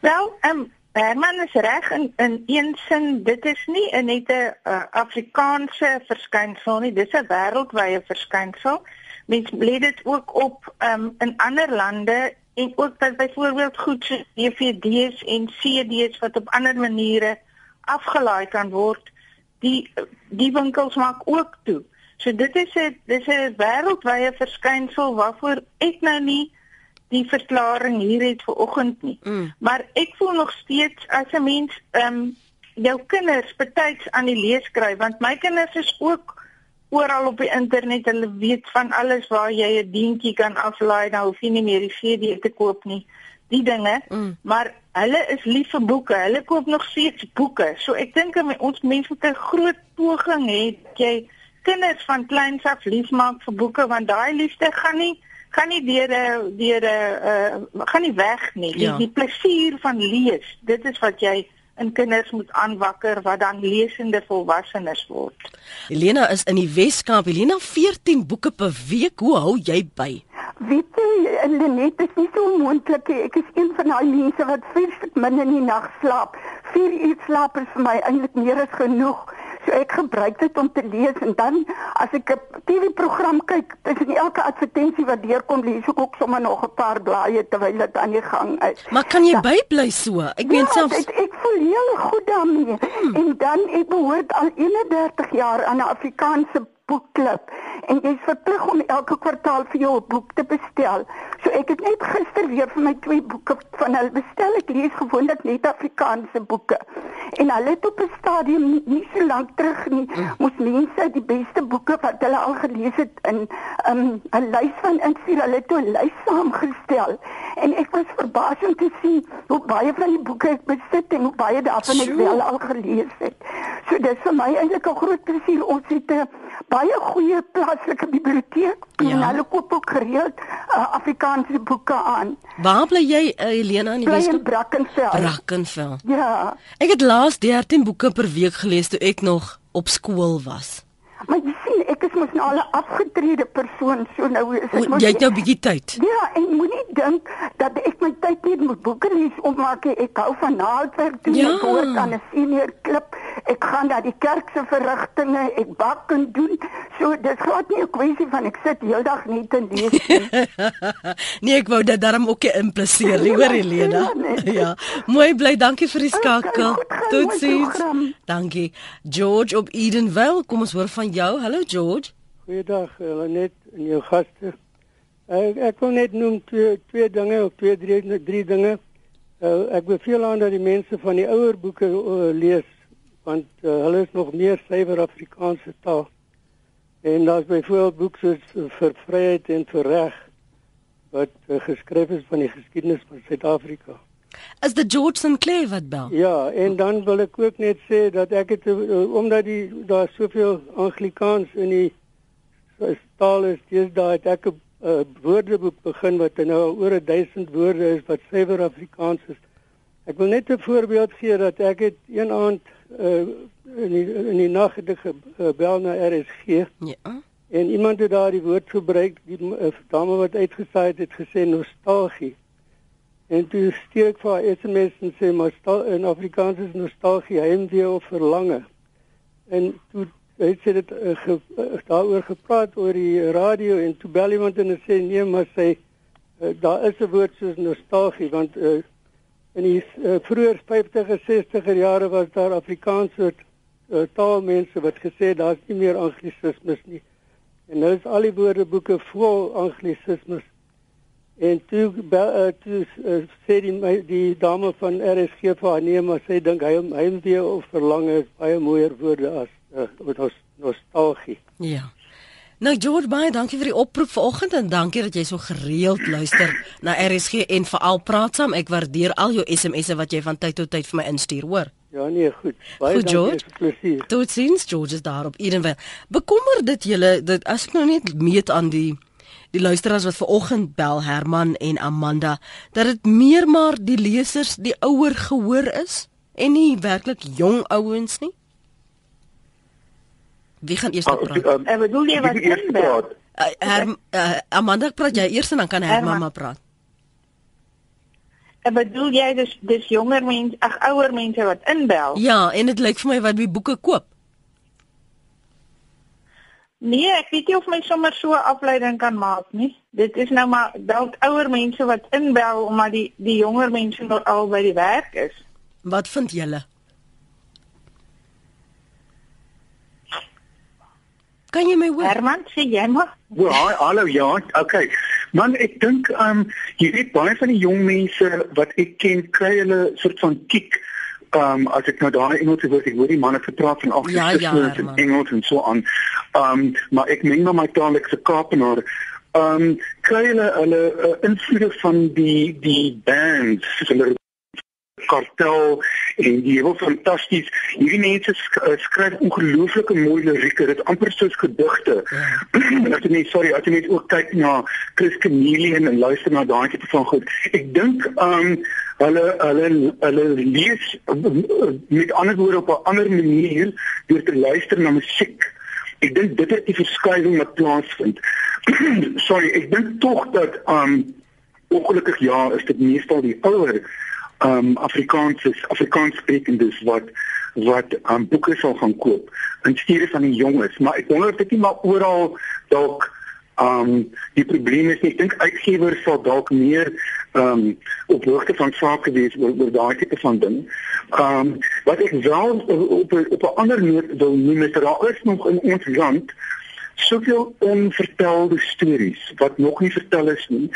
[SPEAKER 2] Wel, ehm um, Herman is reg in in een sin, dit is nie net 'n uh, Afrikaanse verskynsel nie, dis 'n wêreldwye verskynsel. Mens lê dit ook op ehm um, in ander lande en ook dat byvoorbeeld goed so DVD's en CD's wat op ander maniere afgelaai kan word, die die winkels maak ook toe. So dit is 'n dis 'n wêreldwye verskynsel waarvoor ek nou nie die verklaring hier het vir oggend nie. Mm. Maar ek voel nog steeds as 'n mens ehm um, jou kinders betyds aan die lees kry want my kinders is ook oral op die internet. Hulle weet van alles waar jy 'n dientjie kan aflaai, nou hoef jy nie meer die CD te koop nie. Die dinge. Mm. Maar hulle is lief vir boeke. Hulle koop nog steeds boeke. So ek dink ons mense moet 'n groot poging hê dat jy kinders van kleins af liefmaak vir boeke want daai liefde gaan nie gaan nie deur deur uh gaan nie weg nie. Ja. Die, die plesier van lees, dit is wat jy in kinders moet aanwakker wat dan lesende volwassenes word.
[SPEAKER 1] Elena is in die Weskaap. Elena 14 boeke per week. Hoe hou jy by?
[SPEAKER 8] Weet jy, Lenet is nie so moontlik nie. Ek is een van daai mense wat vreeslik min in die nag slaap. 4 uur slaap is vir my eintlik meer as genoeg. So ek gebruik dit om te lees en dan as ek 'n TV-program kyk, tussen elke advertensie wat deurkom, lees ek ook sommer nog 'n paar blaaie terwyl dit aan die gang is.
[SPEAKER 1] Maar kan jy bybly so? Ek meen ja, selfs
[SPEAKER 8] ek, ek voel heel goed daarmee. Hmm. En dan ek behoort al 31 jaar aan 'n Afrikaanse boekklub en jy is verplig om elke kwartaal vir jou 'n boek te bestel. So ek het net gister weer vir my twee boeke van hulle bestel. Ek lees gewoonlik net Afrikaanse boeke. En hulle het op 'n stadium nie so lank terug nie, moes mense die beste boeke wat hulle al gelees het in um, 'n lys van instuur. Hulle het 'n lys saamgestel en ek was verbaas om te sien hoe baie van die boeke ek besit en hoe baie daarvan ek wel al gelees het. So dit is vir my eintlik 'n groot plesier. Ons het 'n baie goeie plaaslike biblioteek ja. en hulle koop ook gereeld uh, Afrikaanse boeke aan.
[SPEAKER 1] Waar bly jy, uh, Helena in die
[SPEAKER 8] Bly in
[SPEAKER 1] Weskaap?
[SPEAKER 8] Brackenfell.
[SPEAKER 1] Brackenfell.
[SPEAKER 8] Ja,
[SPEAKER 1] Ek het laas 13 boeke per week gelees toe ek nog op skool was.
[SPEAKER 8] maar jy sien ek is mos nou al 'n afgetrede persoon, so nou is ek mos
[SPEAKER 1] jy het nou 'n bietjie tyd.
[SPEAKER 8] Ja, en moenie dink dat ek my tyd net moet boeke lees opmaak. nie. Ek hou van naaldwerk doen.
[SPEAKER 1] Ja.
[SPEAKER 8] Ek hoor aan 'n senior klub. Ek gaan na die kerk se verrigtinge, ek bak en doen. So dis glad nie 'n kwessie van ek sit heeldag net en lees nie.
[SPEAKER 1] nee, ek wou dit daarom ook impliseer, nie, hoor Helena.
[SPEAKER 8] Ja, nee.
[SPEAKER 1] ja. Mooi bly, dankie vir die skakel. Totsiens.
[SPEAKER 8] mooi program.
[SPEAKER 1] Dankie. George op Edenville, kom ons hoor van jou. Hallo George.
[SPEAKER 9] Goeiedag, net en jou gaste. Ek ek wil net noem twee twee dinge of twee drie drie dinge. Uh, ek beveel aan dat die mense van die ouer boeke uh, lees want uh, hulle is nog meer suiwer Afrikaanse taal. En daar's byvoorbeeld boeke soos uh, vir vryheid en vir reg wat uh, geskryf is van die geskiedenis van Suid-Afrika.
[SPEAKER 1] Is dit George Sinclair wat bel?
[SPEAKER 9] Ja, en dan wil ek ook net sê dat ek het uh, omdat die daar soveel Anglikaans in die uh, taal is, deesdae het ek 'n uh, woordeboek begin wat nou oor 1000 woorde is wat suiwer Afrikaans is. Ek wil net 'n voorbeeld gee dat ek het een aand uh, in die in die nag het ek gebel na RSG
[SPEAKER 1] Ja.
[SPEAKER 9] en iemand het daar die woord gebruik, die uh, dame wat uitgesaai het, het gesê nostalgie. En toe stuur ek vir haar SMS en sê maar in Afrikaans is nostalgie heimwee of verlange. En toe het sy dit uh, ge, uh, daaroor gepraat oor die radio en toe bel iemand en sê nee maar sy uh, daar is 'n woord soos nostalgie want uh, in die uh, vroeër 50er 60er jare was daar Afrikaanse uh, taalmense wat gesê daar's nie meer anglisismes nie. En nou is al die woordeboeke vol anglisismes. En toe bel- uh, toe uh, sê die my, die dame van RSG vir haar nee, maar sy dink hy heimwee of verlange is baie mooier woorde as uh, nos, nostalgie.
[SPEAKER 1] Ja. Nou George baie dankie vir die oproep vanoggend en dankie dat jy so gereeld luister na RSG en veral praat saam. Ek waardeer al jou SMS'e wat jy van tyd tot tyd vir my instuur, hoor.
[SPEAKER 9] Ja nee, goed. Baie
[SPEAKER 1] Goed,
[SPEAKER 9] dankie
[SPEAKER 1] George.
[SPEAKER 9] vir plesier.
[SPEAKER 1] Totsiens George is daar op Edenville. Bekommer dit julle dat as ek nou net meet aan die die luisteraars wat vanoggend bel Herman en Amanda dat dit meer maar die lesers die ouer gehoor is en nie werklik jong ouens nie. Wie gaan eers praat?
[SPEAKER 7] um,
[SPEAKER 2] Ek bedoel jy wat inbel?
[SPEAKER 1] Uh, Her, uh, Amanda praat jy eers en dan kan Herman maar praat.
[SPEAKER 2] Ek bedoel jy dis dis jonger mense, ag ouer mense wat inbel?
[SPEAKER 1] Ja, en dit lyk vir my wat die boeke koop.
[SPEAKER 2] Nee, ek weet nie of my sommer so afleiding kan maak nie. Dit is nou maar dalk ouer mense wat inbel omdat die die jonger mense nog al by die werk is.
[SPEAKER 1] Wat vind julle? Kan jy my hoor?
[SPEAKER 2] Herman, sê jy maar.
[SPEAKER 7] Ja, hallo ja, okay. Man, ek dink um jy weet baie van die jong mense wat ek ken kry hulle soort van kick um as ek nou daai Engelse woord ek hoor die manne vertraat van
[SPEAKER 1] Ja,
[SPEAKER 7] agter
[SPEAKER 1] ja,
[SPEAKER 7] en
[SPEAKER 1] Herman.
[SPEAKER 7] Engels en so aan. Um maar ek meng nou my taal ek se Kaapenaar. Um kry hulle hulle uh, invloede van die die bands, soos hulle kartel en die heel fantasties. Hierdie mense uh, skryf ongelooflike mooi lirieke. Dit amper soos gedigte. as jy net sorry, as jy net ook kyk na Chris Chameleon en luister na daai tipe van goed. Ek dink um hulle hulle hulle lees uh, met ander woorde op 'n ander manier deur te luister na musiek. Ek dink dit is die verskywing wat plaasvind. sorry, ek dink tog dat um ongelukkig ja, is dit meestal die ouer um Afrikaanse Afrikaanssprekendes wat wat um boeke sal gaan koop in steede van die jonges, maar ek wonder of dit nie maar oral dalk um die probleem is nie. Ek dink uitgewers sal dalk meer um op hoogte van sake wees oor, oor daai tipe van ding. Um wat ek wel op op 'n ander noot wil noem is dat daar is nog in ons land soveel onvertelde stories wat nog nie vertel is nie.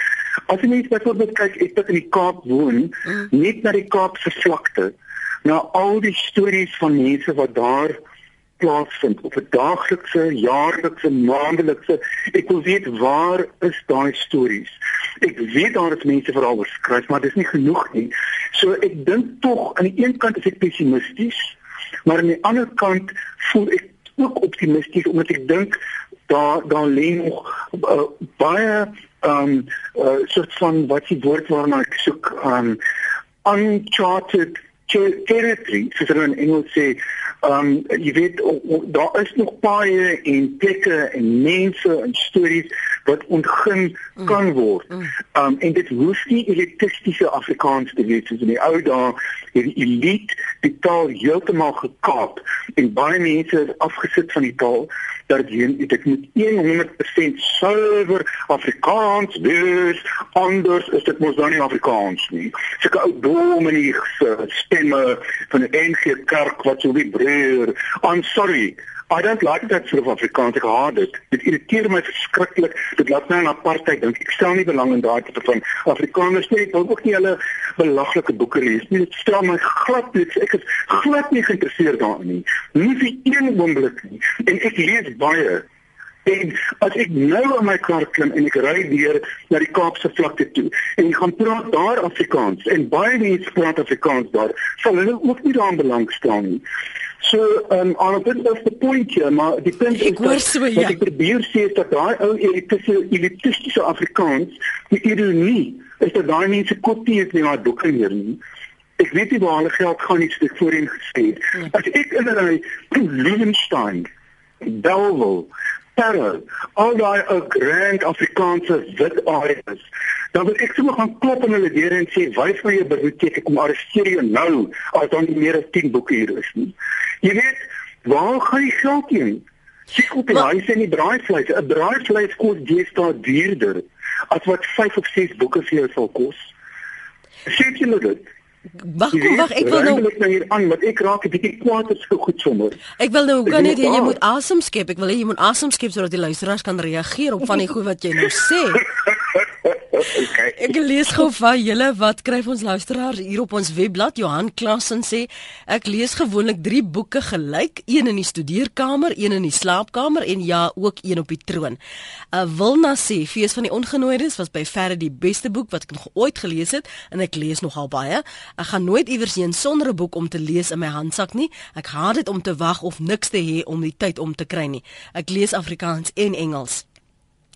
[SPEAKER 7] As jy net byvoorbeeld kyk, ek het in die Kaap woon, mm. net na die Kaapse vlakte, na al die stories van mense wat daar plaasvind op 'n daaglikse, jaarlikse, maandelikse. Ek wil weet waar is daai stories? Ek weet daar is mense veral beskryf, maar dis nie genoeg nie. So ek dink tog aan die een kant is ek pessimisties, maar aan die ander kant voel ek ook optimisties omdat ek dink daar daar lê nog uh, baie ehm um, uh, soort van wat die woord waarna ek soek aan um, uncharted territory, soos hulle in Engels sê, um jy weet daar is nog baie en plekke en mense en stories wat ontgin mm. kan word. Mm. Um en dit hoef nie elitistiese Afrikaans te wees soos in die ou dae, hierdie elite die taal heeltemal gekaap en baie mense is afgesit van die taal dat dit moet 100% suiwer Afrikaans wees anders is dit mos dan nie Afrikaans nie sulke ou dom en die stemme van die NG Kerk wat so vibreer I'm sorry I don't like that sort of Afrikaans ek haat dit dit irriteer my verskriklik. Dit laat my aan apartheid dink. Ek stel nie belang in daai tipe van Afrikaners nie. Ek wil ook nie hulle belaglike boeke lees nie. Dit stel my glad nie ek is glad nie geïnteresseerd daarin nie. Nie vir een oomblik nie. En ek lees baie. En as ek nou in my kar klim en ek ry deur na die Kaapse vlakte toe en ek gaan praat daar Afrikaans en baie mense praat Afrikaans daar, sal hulle ook nie daaraan belangstel nie. So, um on a bit of the point here, maar die punt is dat
[SPEAKER 1] so, ja.
[SPEAKER 7] ek probeer sê dat daai ou elitistiese Afrikaans, die ironie is dat daai mense kopie is nie maar boeke leer nie. Ek weet nie waar hulle geld gaan nie, so ek voorheen gesê het. Ja. As ek in 'n Liebenstein, Bellville, Parow, al daai ou grand Afrikaanse wit areas. Dan wil ek sommer gaan klop in hulle deure en sê, "Wys my jou biblioteek, ek kom arresteer jou nou as dan nie meer as 10 boeke hier is nie." Jy weet, waar gaan jy geld heen? Sien op die huis en die braaivleis. 'n Braaivleis kos deesdae duurder as wat 5 of 6 boeke vir jou sal kos. Sien jy dit?
[SPEAKER 1] Wag, wag, ek wil nou
[SPEAKER 7] net nou hier aan want ek raak 'n bietjie kwaad as ek goed sommer.
[SPEAKER 1] Ek wil nou kan net jy moet asem skep. Ek wil hê jy moet asem skep sodat die luisteraars kan reageer op van die goed wat jy nou sê. okay. Ek lees gou van julle wat skryf ons luisteraars hier op ons webblad Johan Klassen sê ek lees gewoonlik 3 boeke gelyk, een in die studeerkamer, een in die slaapkamer en ja, ook een op die troon. Uh Wilna sê Fees van die Ongenooides was by verre die beste boek wat ek nog ooit gelees het en ek lees nogal baie. Ek gaan nooit iewers heen sonder 'n boek om te lees in my handsak nie. Ek haat dit om te wag of niks te hê om die tyd om te kry nie. Ek lees Afrikaans en Engels.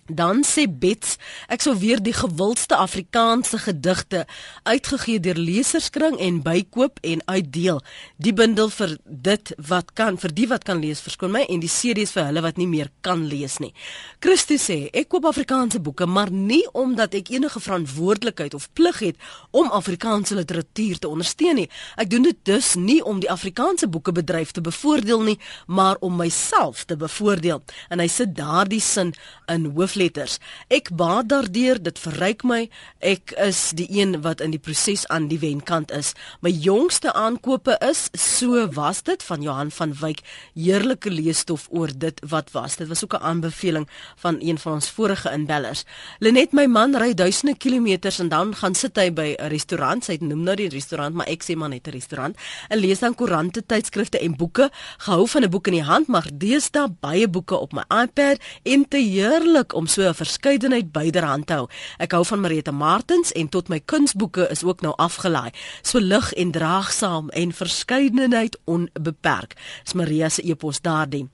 [SPEAKER 1] Dan sê Bets, ek sou weer die gewildste Afrikaanse gedigte uitgegee deur leserskring en bykoop en uitdeel. Die bundel vir dit wat kan vir die wat kan lees verskoon my en die CD's vir hulle wat nie meer kan lees nie. Christo sê, ek koop Afrikaanse boeke, maar nie omdat ek enige verantwoordelikheid of plig het om Afrikaanse literatuur te ondersteun nie. Ek doen dit dus nie om die Afrikaanse boekebedryf te bevoordeel nie, maar om myself te bevoordeel. En hy sit daardie sin in hoof letters. Ek baat daardeur, dit verryk my. Ek is die een wat in die proses aan die wenkant is. My jongste aankope is so was dit van Johan van Wyk. Heerlike leesstof oor dit wat was. Dit was ook 'n aanbeveling van een van ons vorige inbellers. Lenet my man ry duisende kilometers en dan gaan sit hy by 'n restaurant. Hy noem nou die restaurant, maar ek sê maar net 'n restaurant. En lees dan koerante, tydskrifte en boeke. Gehou van 'n boek in die hand, maar deesdae baie boeke op my iPad en te heerlik om so 'n verskeidenheid byderhand hou. Ek hou van Marita Martens en tot my kunsboeke is ook nou afgelaai. So lig en draagsaam en verskeidenheid onbeperk. Dis Maria se epos daardie.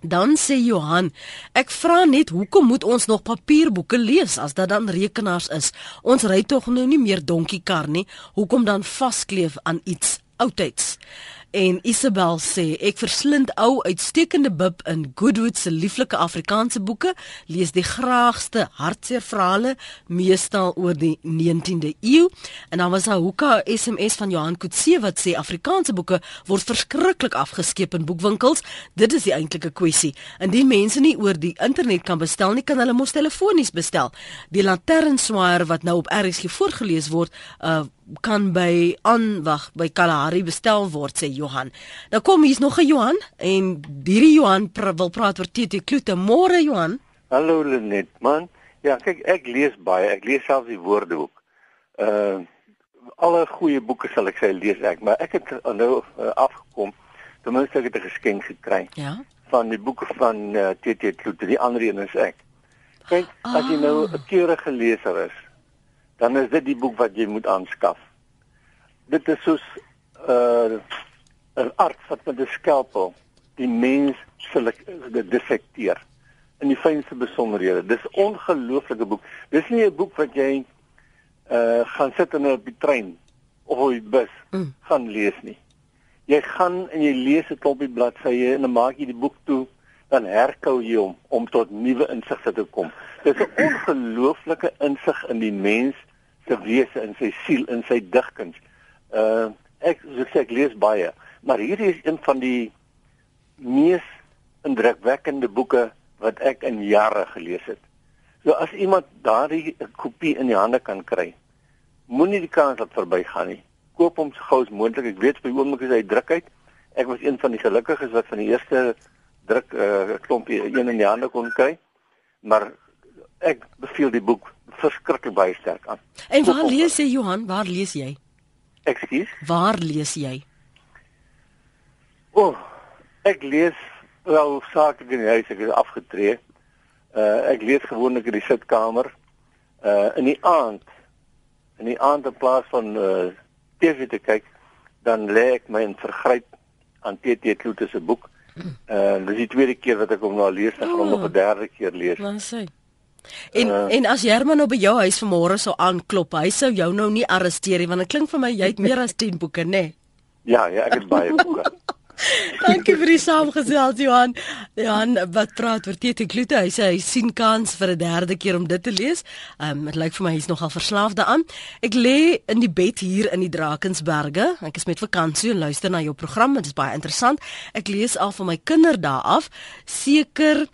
[SPEAKER 1] Dan sê Johan, ek vra net hoekom moet ons nog papierboeke lees as dit dan rekenaars is? Ons ry tog nou nie meer donkiekar nie. Hoekom dan vaskleef aan iets oudtyds? En Isabel sê ek verslind ou uitstekende bib in Goodwood se lieflike Afrikaanse boeke, lees die graagste hartseer verhale, meestal oor die 19de eeu. En dan was daar hoeka SMS van Johan Kutse wat sê Afrikaanse boeke word verskriklik afgeskeep in boekwinkels. Dit is die eintlike kwessie. Indien mense nie oor die internet kan bestel nie, kan hulle mos telefonies bestel. Die Lanternswaaier wat nou op RSG voorgeles word, uh kan by aanwag by Kalahari bestel word sê Johan. Nou kom hier's nog 'n Johan en hierdie Johan pr wil praat oor TT Kloete. Môre Johan.
[SPEAKER 10] Hallo Lenet man. Ja, kyk ek lees baie. Ek lees selfs die woordeboek. Uh alle goeie boeke sal ek sê lees ek, maar ek het nou uh, afgekom. Ten minste ek het 'n geskenk gekry.
[SPEAKER 1] Ja.
[SPEAKER 10] Van die boeke van uh, TT Kloete. Die ander een is ek. Kyk, as jy nou 'n keurige leser is, dan is dit die boek wat jy moet aanskaf. Dit is soos 'n uh, 'n arts wat met 'n skalpel die mens dissekteer in die fynste besonderhede. Dis 'n ongelooflike boek. Dis nie 'n boek wat jy uh gaan sit in 'n trein of op die bus mm. gaan lees nie. Jy gaan en jy lees 'n klompie bladsye en dan maak jy die boek toe dan herkou jy hom om tot nuwe insigte te kom. Dit is 'n ongelooflike insig in die mens se wese, in sy siel, in sy digkuns. Uh ek soos ek sê ek lees baie, maar hierdie is een van die mees indrukwekkende boeke wat ek in jare gelees het. So as iemand daardie kopie in die hande kan kry, moenie die kans laat verbygaan nie. Koop hom so gou as moontlik. Ek weet by oomblik is hy druk uit. Ek was een van die gelukkiges wat van die eerste druk 'n uh, klompie een in die hande kon kry. Maar ek beveel die boek verskriklik baie sterk aan.
[SPEAKER 1] En waar Koop lees jy Johan? Waar lees jy?
[SPEAKER 10] Ekskuus.
[SPEAKER 1] Waar lees jy?
[SPEAKER 10] O, oh, ek lees wel sake in die huis, ek is afgetree. Uh ek lees gewoonlik in die sitkamer. Uh in die aand. In die aand in plaas van uh TV te kyk, dan lê ek my in vergryp aan TT Kloete se boek. En uh, dis die tweede keer wat ek hom nou lees, ek gaan hom nog 'n derde keer lees.
[SPEAKER 1] Wat sê? En uh, en as Herman nou by jou huis vanmôre sou aanklop, hy sou jou nou nie arresteer nie want dit klink vir my jy het meer as 10 boeke, né? Nee?
[SPEAKER 10] Ja, ja, ek het baie boeke.
[SPEAKER 1] Dankie vir die saamgesels Johan. Johan wat praat oor Tete Kloete. Hy sê hy sien kans vir 'n derde keer om dit te lees. Um dit lyk vir my hy's nogal verslaaf daaraan. Ek lê in die bed hier in die Drakensberge. Ek is met vakansie en luister na jou program. Dit is baie interessant. Ek lees al van my kinderdae af. Seker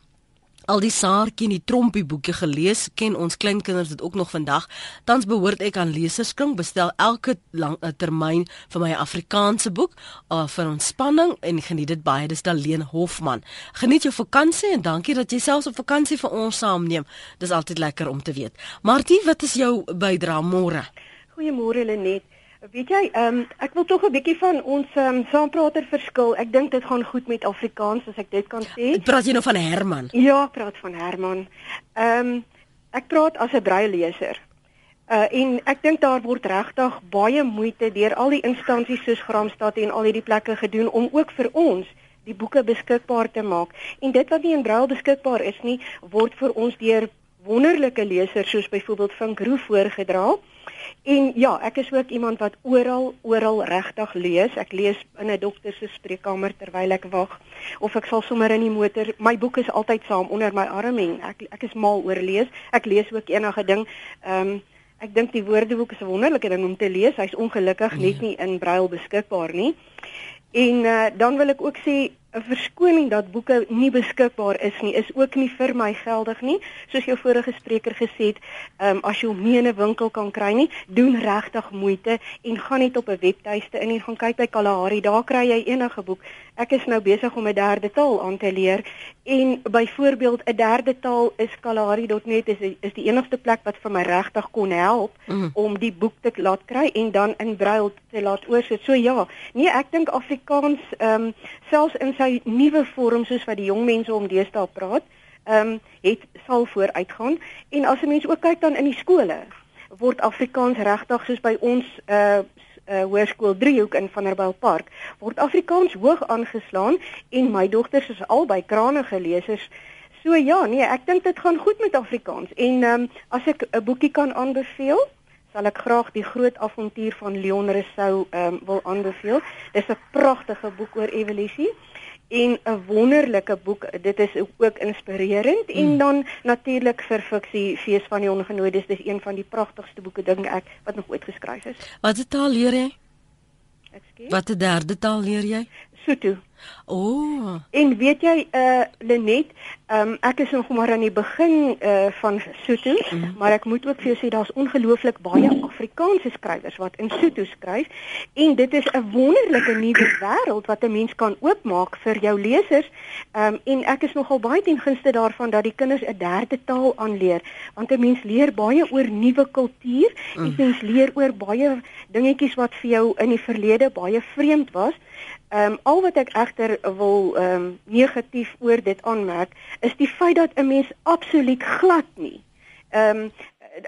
[SPEAKER 1] al die saartjie in die trompie boekie gelees, ken ons kleinkinders dit ook nog vandag. Tans behoort ek aan leserskring, bestel elke lang uh, termyn vir my Afrikaanse boek uh, vir ontspanning en geniet dit baie. Dis Daleen Hofman. Geniet jou vakansie en dankie dat jy selfs op vakansie vir ons saamneem. Dis altyd lekker om te weet. Martie, wat is jou bydrae môre?
[SPEAKER 11] Goeiemôre Lenet. Weet jy, ehm um, ek wil tog 'n bietjie van ons ehm um, saamprater verskil. Ek dink dit gaan goed met Afrikaans as ek dit kan sê.
[SPEAKER 1] Praat jy nou van Herman?
[SPEAKER 11] Ja, praat van Herman. Ehm um, ek praat as 'n breileser. Uh en ek dink daar word regtig baie moeite deur al die instansies soos Gramstad en al hierdie plekke gedoen om ook vir ons die boeke beskikbaar te maak. En dit wat nie in brail beskikbaar is nie, word vir ons deur wonderlike lesers soos byvoorbeeld Vink Roo voorgedra. En ja, ek is ook iemand wat oral oral regtig lees. Ek lees in 'n dokter se spreekkamer terwyl ek wag of ek sal sommer in die motor. My boek is altyd saam onder my arm en ek ek is mal oor lees. Ek lees ook enige ding. Ehm um, ek dink die woordeboek is 'n wonderlike ding om te lees. Hy's ongelukkig net nie in braille beskikbaar nie. En uh, dan wil ek ook sê 'n verskoning dat boeke nie beskikbaar is nie is ook nie vir my geldig nie. Soos jou vorige spreker gesê het, um, as jy hom nie in 'n winkel kan kry nie, doen regtig moeite en gaan net op 'n webtuiste in en gaan kyk by Kalahari, daar kry jy enige boek. Ek is nou besig om 'n derde taal aan te leer en byvoorbeeld 'n derde taal is kalahari.net is is die enigste plek wat vir my regtig kon help mm. om die boek te laat kry en dan in braille te laat oorsit. So ja, nee, ek dink Afrikaans ehm um, selfs in sy nuwe vorm soos wat die jong mense om deesdae praat, ehm um, het sal vooruitgaan en as 'n mens ook kyk dan in die skole word Afrikaans regtig soos by ons uh uh, hoërskool Driehoek in Vanderbijlpark word Afrikaans hoog aangeslaan en my dogters is albei kranige lesers. So ja, nee, ek dink dit gaan goed met Afrikaans. En ehm um, as ek 'n boekie kan aanbeveel, sal ek graag die groot avontuur van Leon Rousseau ehm um, wil aanbeveel. Dis 'n pragtige boek oor evolusie en 'n wonderlike boek. Dit is ook inspirerend mm. en dan natuurlik vir fiksie Fees van die Ongenooides. Dis een van die pragtigste boeke dink ek wat nog ooit geskryf is.
[SPEAKER 1] Wat taal leer jy? Ekskuus. Watter derde taal leer jy?
[SPEAKER 11] Sotho.
[SPEAKER 1] O. Oh.
[SPEAKER 11] En weet jy uh Lenet, um, ek is nog maar aan die begin uh van Sotho, mm. maar ek moet ook vir jou sê daar's ongelooflik baie Afrikaanse skrywers wat in Sotho skryf en dit is 'n wonderlike nuwe wêreld wat 'n mens kan oopmaak vir jou lesers. Um en ek is nogal baie ten gunste daarvan dat die kinders 'n derde taal aanleer, want 'n mens leer baie oor nuwe kultuur, mm. en mens leer oor baie dingetjies wat vir jou in die verlede baie vreemd was. Ehm um, al wat ek egter wil ehm um, negatief oor dit aanmerk is die feit dat 'n mens absoluut glad nie ehm um,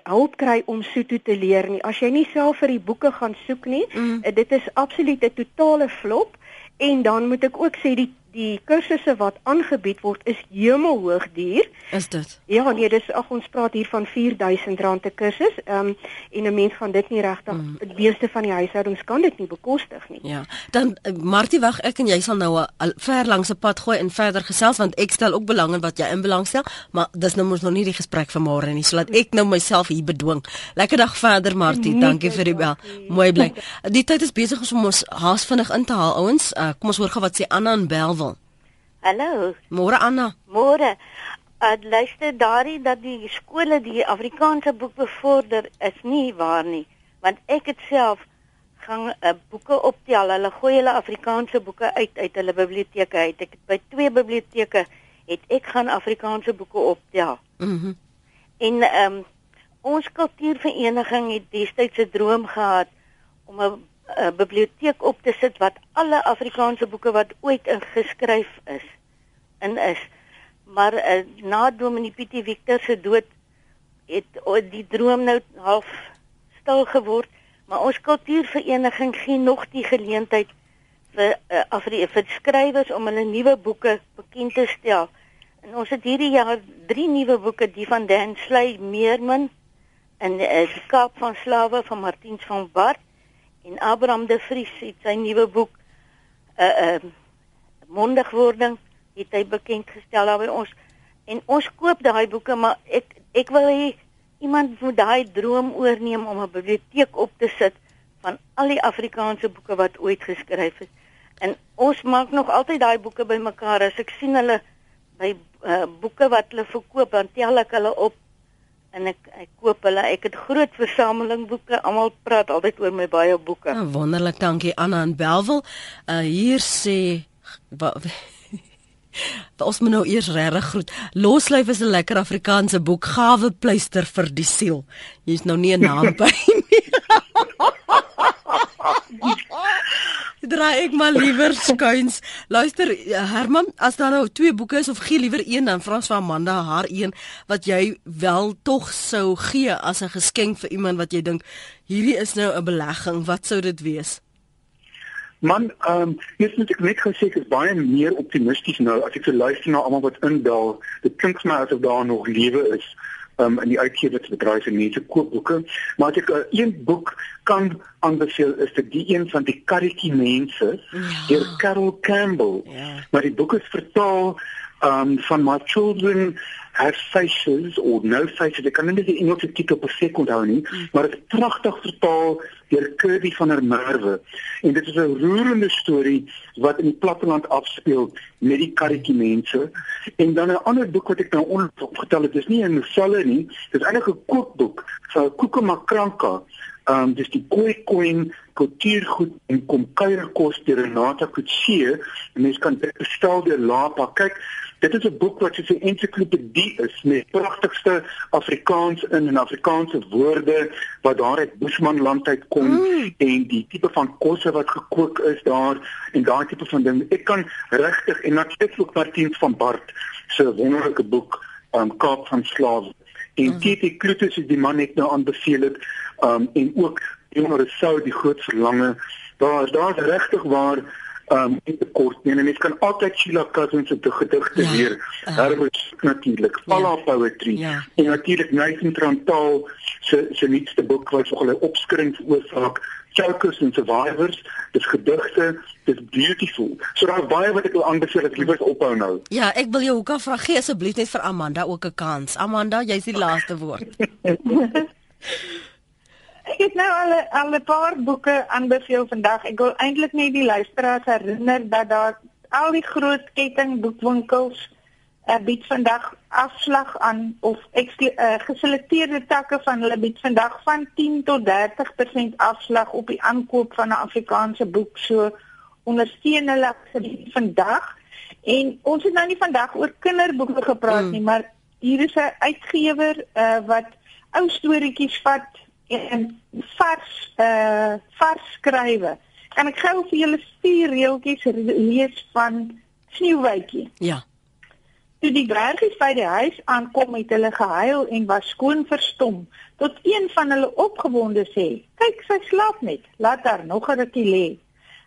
[SPEAKER 11] hulp kry om Sotho te leer nie. As jy nie self vir die boeke gaan soek nie, mm. dit is absoluut 'n totale flop en dan moet ek ook sê die die kursusse wat aangebied word is hemelhoog duur.
[SPEAKER 1] Is dit?
[SPEAKER 11] Ja, nee, dis ag ons praat hier van R4000 'n kursus. Ehm um, en 'n mens gaan dit nie regtig mm. die meeste van die huishoudings kan dit nie bekostig nie.
[SPEAKER 1] Ja. Dan uh, Martie wag ek en jy sal nou 'n ver langs 'n pad gooi en verder gesels want ek stel ook belang in wat jy in belang stel, maar dis nou mos nog nie die gesprek van môre nie. So laat ek nou myself hier bedwing. Lekker dag verder Martie. Nee, Dankie vir die bel. Mooi bly. Die tyd is besig om ons haas vinnig in te haal ouens. Uh, kom ons hoor gou wat sê Anna en Belwel.
[SPEAKER 12] Hallo.
[SPEAKER 1] Môre Anna.
[SPEAKER 12] Môre. Uh, luister daarin dat die skole die Afrikaanse boek bevorder is nie waar nie, want ek het self gaan uh, boeke optel. Hulle gooi hulle Afrikaanse boeke uit uit hulle biblioteke uit. Ek het by twee biblioteke het ek gaan Afrikaanse boeke optel.
[SPEAKER 1] Mhm. Mm
[SPEAKER 12] en ehm um, ons kultuurvereniging het destyds 'n droom gehad om 'n 'n biblioteek op te sit wat alle Afrikaanse boeke wat ooit ingeskryf is in is. Maar uh, na Dominee Pietie Victor se dood het uh, die droom nou half stil geword, maar ons kultuurvereniging gee nog die geleentheid vir uh, Afri vir skrywers om hulle nuwe boeke bekend te stel. En ons het hierdie jaar drie nuwe boeke, die van Dan Sley Meerman en uh, die Kaap van Slawe van Martiens van Bart en Abraham de Vries het sy nuwe boek uh, eh, uh, eh, mondigwording het hy bekend gestel daar by ons en ons koop daai boeke maar ek ek wil hê iemand moet daai droom oorneem om 'n biblioteek op te sit van al die Afrikaanse boeke wat ooit geskryf is en ons maak nog altyd daai boeke bymekaar as ek sien hulle by uh, boeke wat hulle verkoop dan tel ek hulle op en ek ek koop hulle. Ek het groot versameling boeke. Almal praat altyd oor my baie boeke.
[SPEAKER 1] Oh, wonderlik, dankie Anna en Belwel. Uh hier sê wat Ons moet nou eers regtig groet. Loslyf is 'n lekker Afrikaanse boek, gawe pleister vir die siel. Jy's nou nie 'n naam by nie. Draai ek maar liewer skuins. Luister Herman, as daar nou twee boeke is of gee liewer een dan Frans van Amanda haar een wat jy wel tog sou gee as 'n geskenk vir iemand wat jy dink hierdie is nou 'n belegging, wat sou dit wees?
[SPEAKER 7] Man, ehm um, eers moet ek net gesê ek is baie meer optimisties nou as ek so luister na almal wat indaal. Dit klink vir my asof daar nog lewe is um, in die uitgewersbedryf en mense koop boeke. Maar as ek uh, een boek kan aanbeveel is dit die een van die Karretjie mense ja. deur Carol Campbell. Ja. Maar die boek is vertaal um van my children have faces or no faces. Ek kan nie die Engelse titel perfek onthou nie, mm. maar dit is pragtig vertaal deur Kirby van der Merwe. En dit is 'n roerende storie wat in die platteland afspeel met die karretjie mense. En dan 'n ander boek wat ek nou onvertel het, dis nie 'n novelle nie, dis eintlik 'n kookboek van Koeke Makranka. Ehm um, dis die Koi Coin kultuurgoed en kom kuierkos deur Renata Kutse. Mense kan dit bestel deur Lapa. Kyk, Dit is 'n boek wat soos 'n ensiklopedie is met pragtigste Afrikaans in en Afrikaanse woorde wat daar uit Boesmanland uit kom mm. en die tipe van kosse wat gekook is daar en daai tipe van ding. Ek kan regtig en natuurlik ook Martin van Bart se wonderlike boek um, Kaap van Slawe. En mm. Titi Klutus is die man ek nou aanbeveel het um, en ook Jonger Sou die groot verlange. Daar daar's regtig waar um nie te kort nie. En mens kan altyd Sheila Cousins se gedigte ja, weer uh, herbes natuurlik. Falla ja, poetry. Ja, en natuurlik Nathan Trantaal se se nuutste boek wat vir hulle opskring veroorsaak. Chokers and Survivors, dis gedigte, dis beautiful. So daar's baie wat ek wil aanbeveel ek liewer ophou nou.
[SPEAKER 1] Ja, ek wil jou hoekom vra gee asseblief net vir Amanda ook 'n kans. Amanda, jy's die laaste woord.
[SPEAKER 2] Ek het nou al al 'n paar boeke aanbeveel vandag. Ek wil eintlik net die luisteraars herinner dat daar al die groot ketting boekwinkels uh, bied vandag afslag aan of ek uh, geselekteerde takke van hulle bied vandag van 10 tot 30% afslag op die aankoop van 'n Afrikaanse boek. So ondersteun hulle vandag. En ons het nou nie vandag oor kinderboeke gepraat mm. nie, maar hier is 'n uitgewer uh, wat ou storieetjies vat en vars uh vars skrywe. Kan ek gou vir julle vier reeltjies lees van Sneeuwwitjie?
[SPEAKER 1] Ja.
[SPEAKER 2] Toe die dwergies by die huis aankom, het hulle gehuil en was skoon verstom. Tot een van hulle opgewonde sê: "Kyk, sy slaap net. Laat haar nog 'n rukkie lê."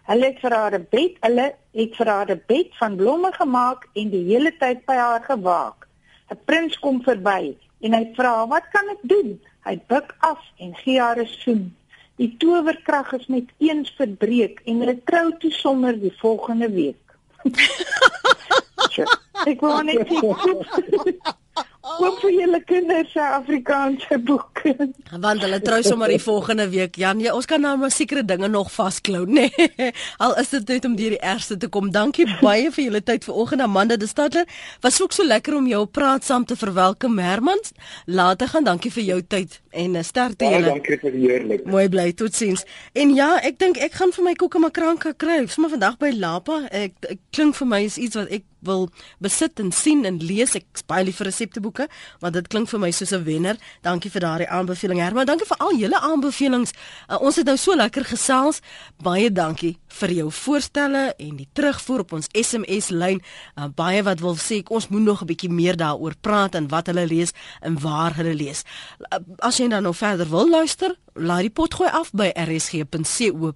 [SPEAKER 2] Hulle het vir haar 'n bed, hulle het vir haar 'n bed van blomme gemaak en die hele tyd by haar gewaak. 'n Prins kom verby en hy vra: "Wat kan ek doen?" Hy buig af en gee haar 'n soen. Die towerkrag is met eens verbreek en hulle trou toe sonder die volgende week. Ek wou net Wat vir julle kinders se Afrikaanse boek.
[SPEAKER 1] Want hulle trou sommer die volgende week. Jan, ja, ons kan nou maar sekere dinge nog vasklou, nê. Nee. Al is dit net om deur die ergste te kom. Dankie baie vir julle tyd vanoggend Amanda de Stadler. Was ook so lekker om jou praat saam te verwelkom Herman. Later gaan dankie vir jou tyd en eh, sterkte julle.
[SPEAKER 7] Dankie vir heerlik.
[SPEAKER 1] Mooi bly, totsiens. En ja, ek dink ek gaan vir my koeke makranka kry. Sommer vandag by Lapa. Ek, ek klink vir my is iets wat ek wil besit en sien en lees. Ek spaai liever resepteboeke want dit klink vir my soos 'n wenner. Dankie vir daardie aanbeveling Herman. Dankie vir al julle aanbevelings. Uh, ons het nou so lekker gesels. Baie dankie vir jou voorstelle en die terugvoer op ons SMS lyn. Uh, baie wat wil sê ons moet nog 'n bietjie meer daaroor praat en wat hulle lees en waar hulle lees. Uh, as jy dan nou verder wil luister, laai die pot gooi af by rsg.co.za.